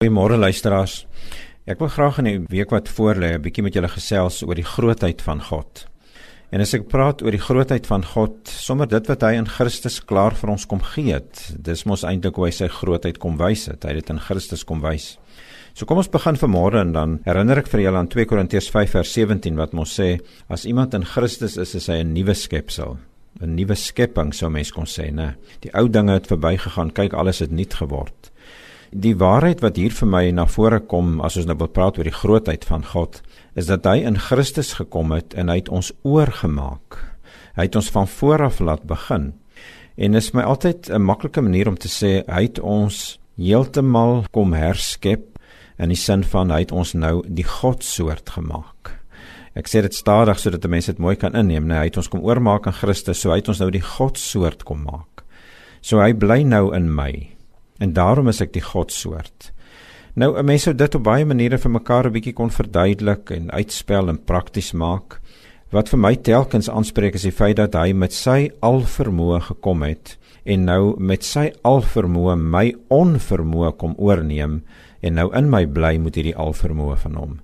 Goeiemôre luisteraars. Ek wil graag in die week wat voorlê 'n bietjie met julle gesels oor die grootheid van God. En as ek praat oor die grootheid van God, sommer dit wat hy in Christus klaar vir ons kom gee het, dis mos eintlik hoe hy sy grootheid kom wys het. Hy het dit in Christus kom wys. So kom ons begin vanmôre en dan herinner ek vir julle aan 2 Korintiërs 5 vers 17 wat mos sê as iemand in Christus is, is hy 'n nuwe skepsel. 'n Nuwe skepping sou mens kon sê, né? Die ou dinge het verbygegaan, kyk alles het nuut geword. Die waarheid wat hier vir my na vore kom as ons nou wil praat oor die grootheid van God, is dat hy in Christus gekom het en hy het ons oorgemaak. Hy het ons van voor af laat begin. En is my altyd 'n maklike manier om te sê hy het ons heeltemal kom herskep in die sin van hy het ons nou die godsoort gemaak. Ek sê dit stadig sodat mense dit mooi kan inneem, nee, hy het ons kom oormaak in Christus, so hy het ons nou die godsoort kom maak. So hy bly nou in my en daarom is ek die godsoort. Nou 'n mens sou dit op baie maniere vir mekaar 'n bietjie kon verduidelik en uitspel en prakties maak. Wat vir my telkens aanspreek is die feit dat hy met sy alvermoë gekom het en nou met sy alvermoë my onvermoë kom oorneem en nou in my bly met hierdie alvermoë van hom.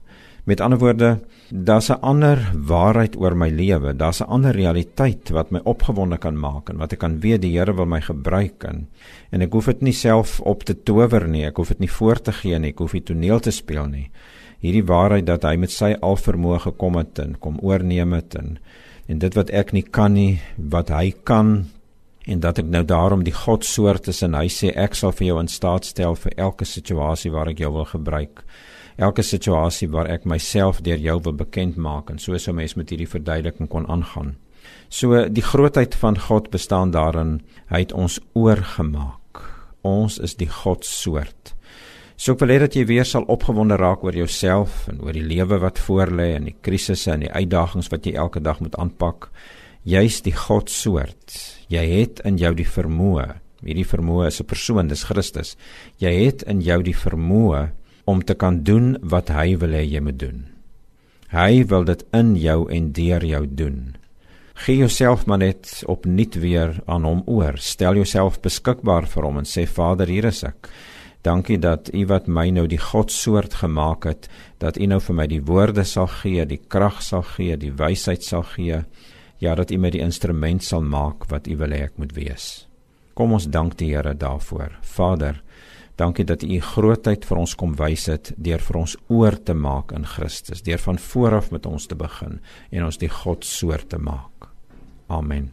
Met ander woorde, daar's 'n ander waarheid oor my lewe. Daar's 'n ander realiteit wat my opgewonde kan maak en wat ek kan weet die Here wil my gebruik in. En ek hoef dit nie self op te tower nie. Ek hoef dit nie voor te gee nie. Ek hoef nie toneel te speel nie. Hierdie waarheid dat hy met sy alvermoë gekom het en kom oorneem het en en dit wat ek nie kan nie, wat hy kan en dat ek nou daarom die God soort is en hy sê ek sal vir jou in staat stel vir elke situasie waar ek jou wil gebruik elke situasie waar ek myself deur jou wil bekend maak en so sou mens met hierdie verduideliking kon aangaan. So die grootheid van God bestaan daarin hy het ons oorgemaak. Ons is die God soort. So ek wil hê dat jy weer sal opgewonde raak oor jouself en oor die lewe wat voorlê en die krisisse en die uitdagings wat jy elke dag moet aanpak. Jy's die God soort. Jy het in jou die vermoë. Hierdie vermoë is 'n persoon, dis Christus. Jy het in jou die vermoë om te kan doen wat hy wil hê jy moet doen. Hy wil dit in jou en deur jou doen. Gee jouself maar net opnuut weer aan hom oor. Stel jouself beskikbaar vir hom en sê Vader, hier is ek. Dankie dat U wat my nou die godsoort gemaak het, dat U nou vir my die woorde sal gee, die krag sal gee, die wysheid sal gee. Ja, dat U my die instrument sal maak wat U wil hê ek moet wees. Kom ons dank die Here daarvoor. Vader, Dankie dat U grootheid vir ons kom wys het deur vir ons oor te maak in Christus, deur van vooraf met ons te begin en ons die God soort te maak. Amen.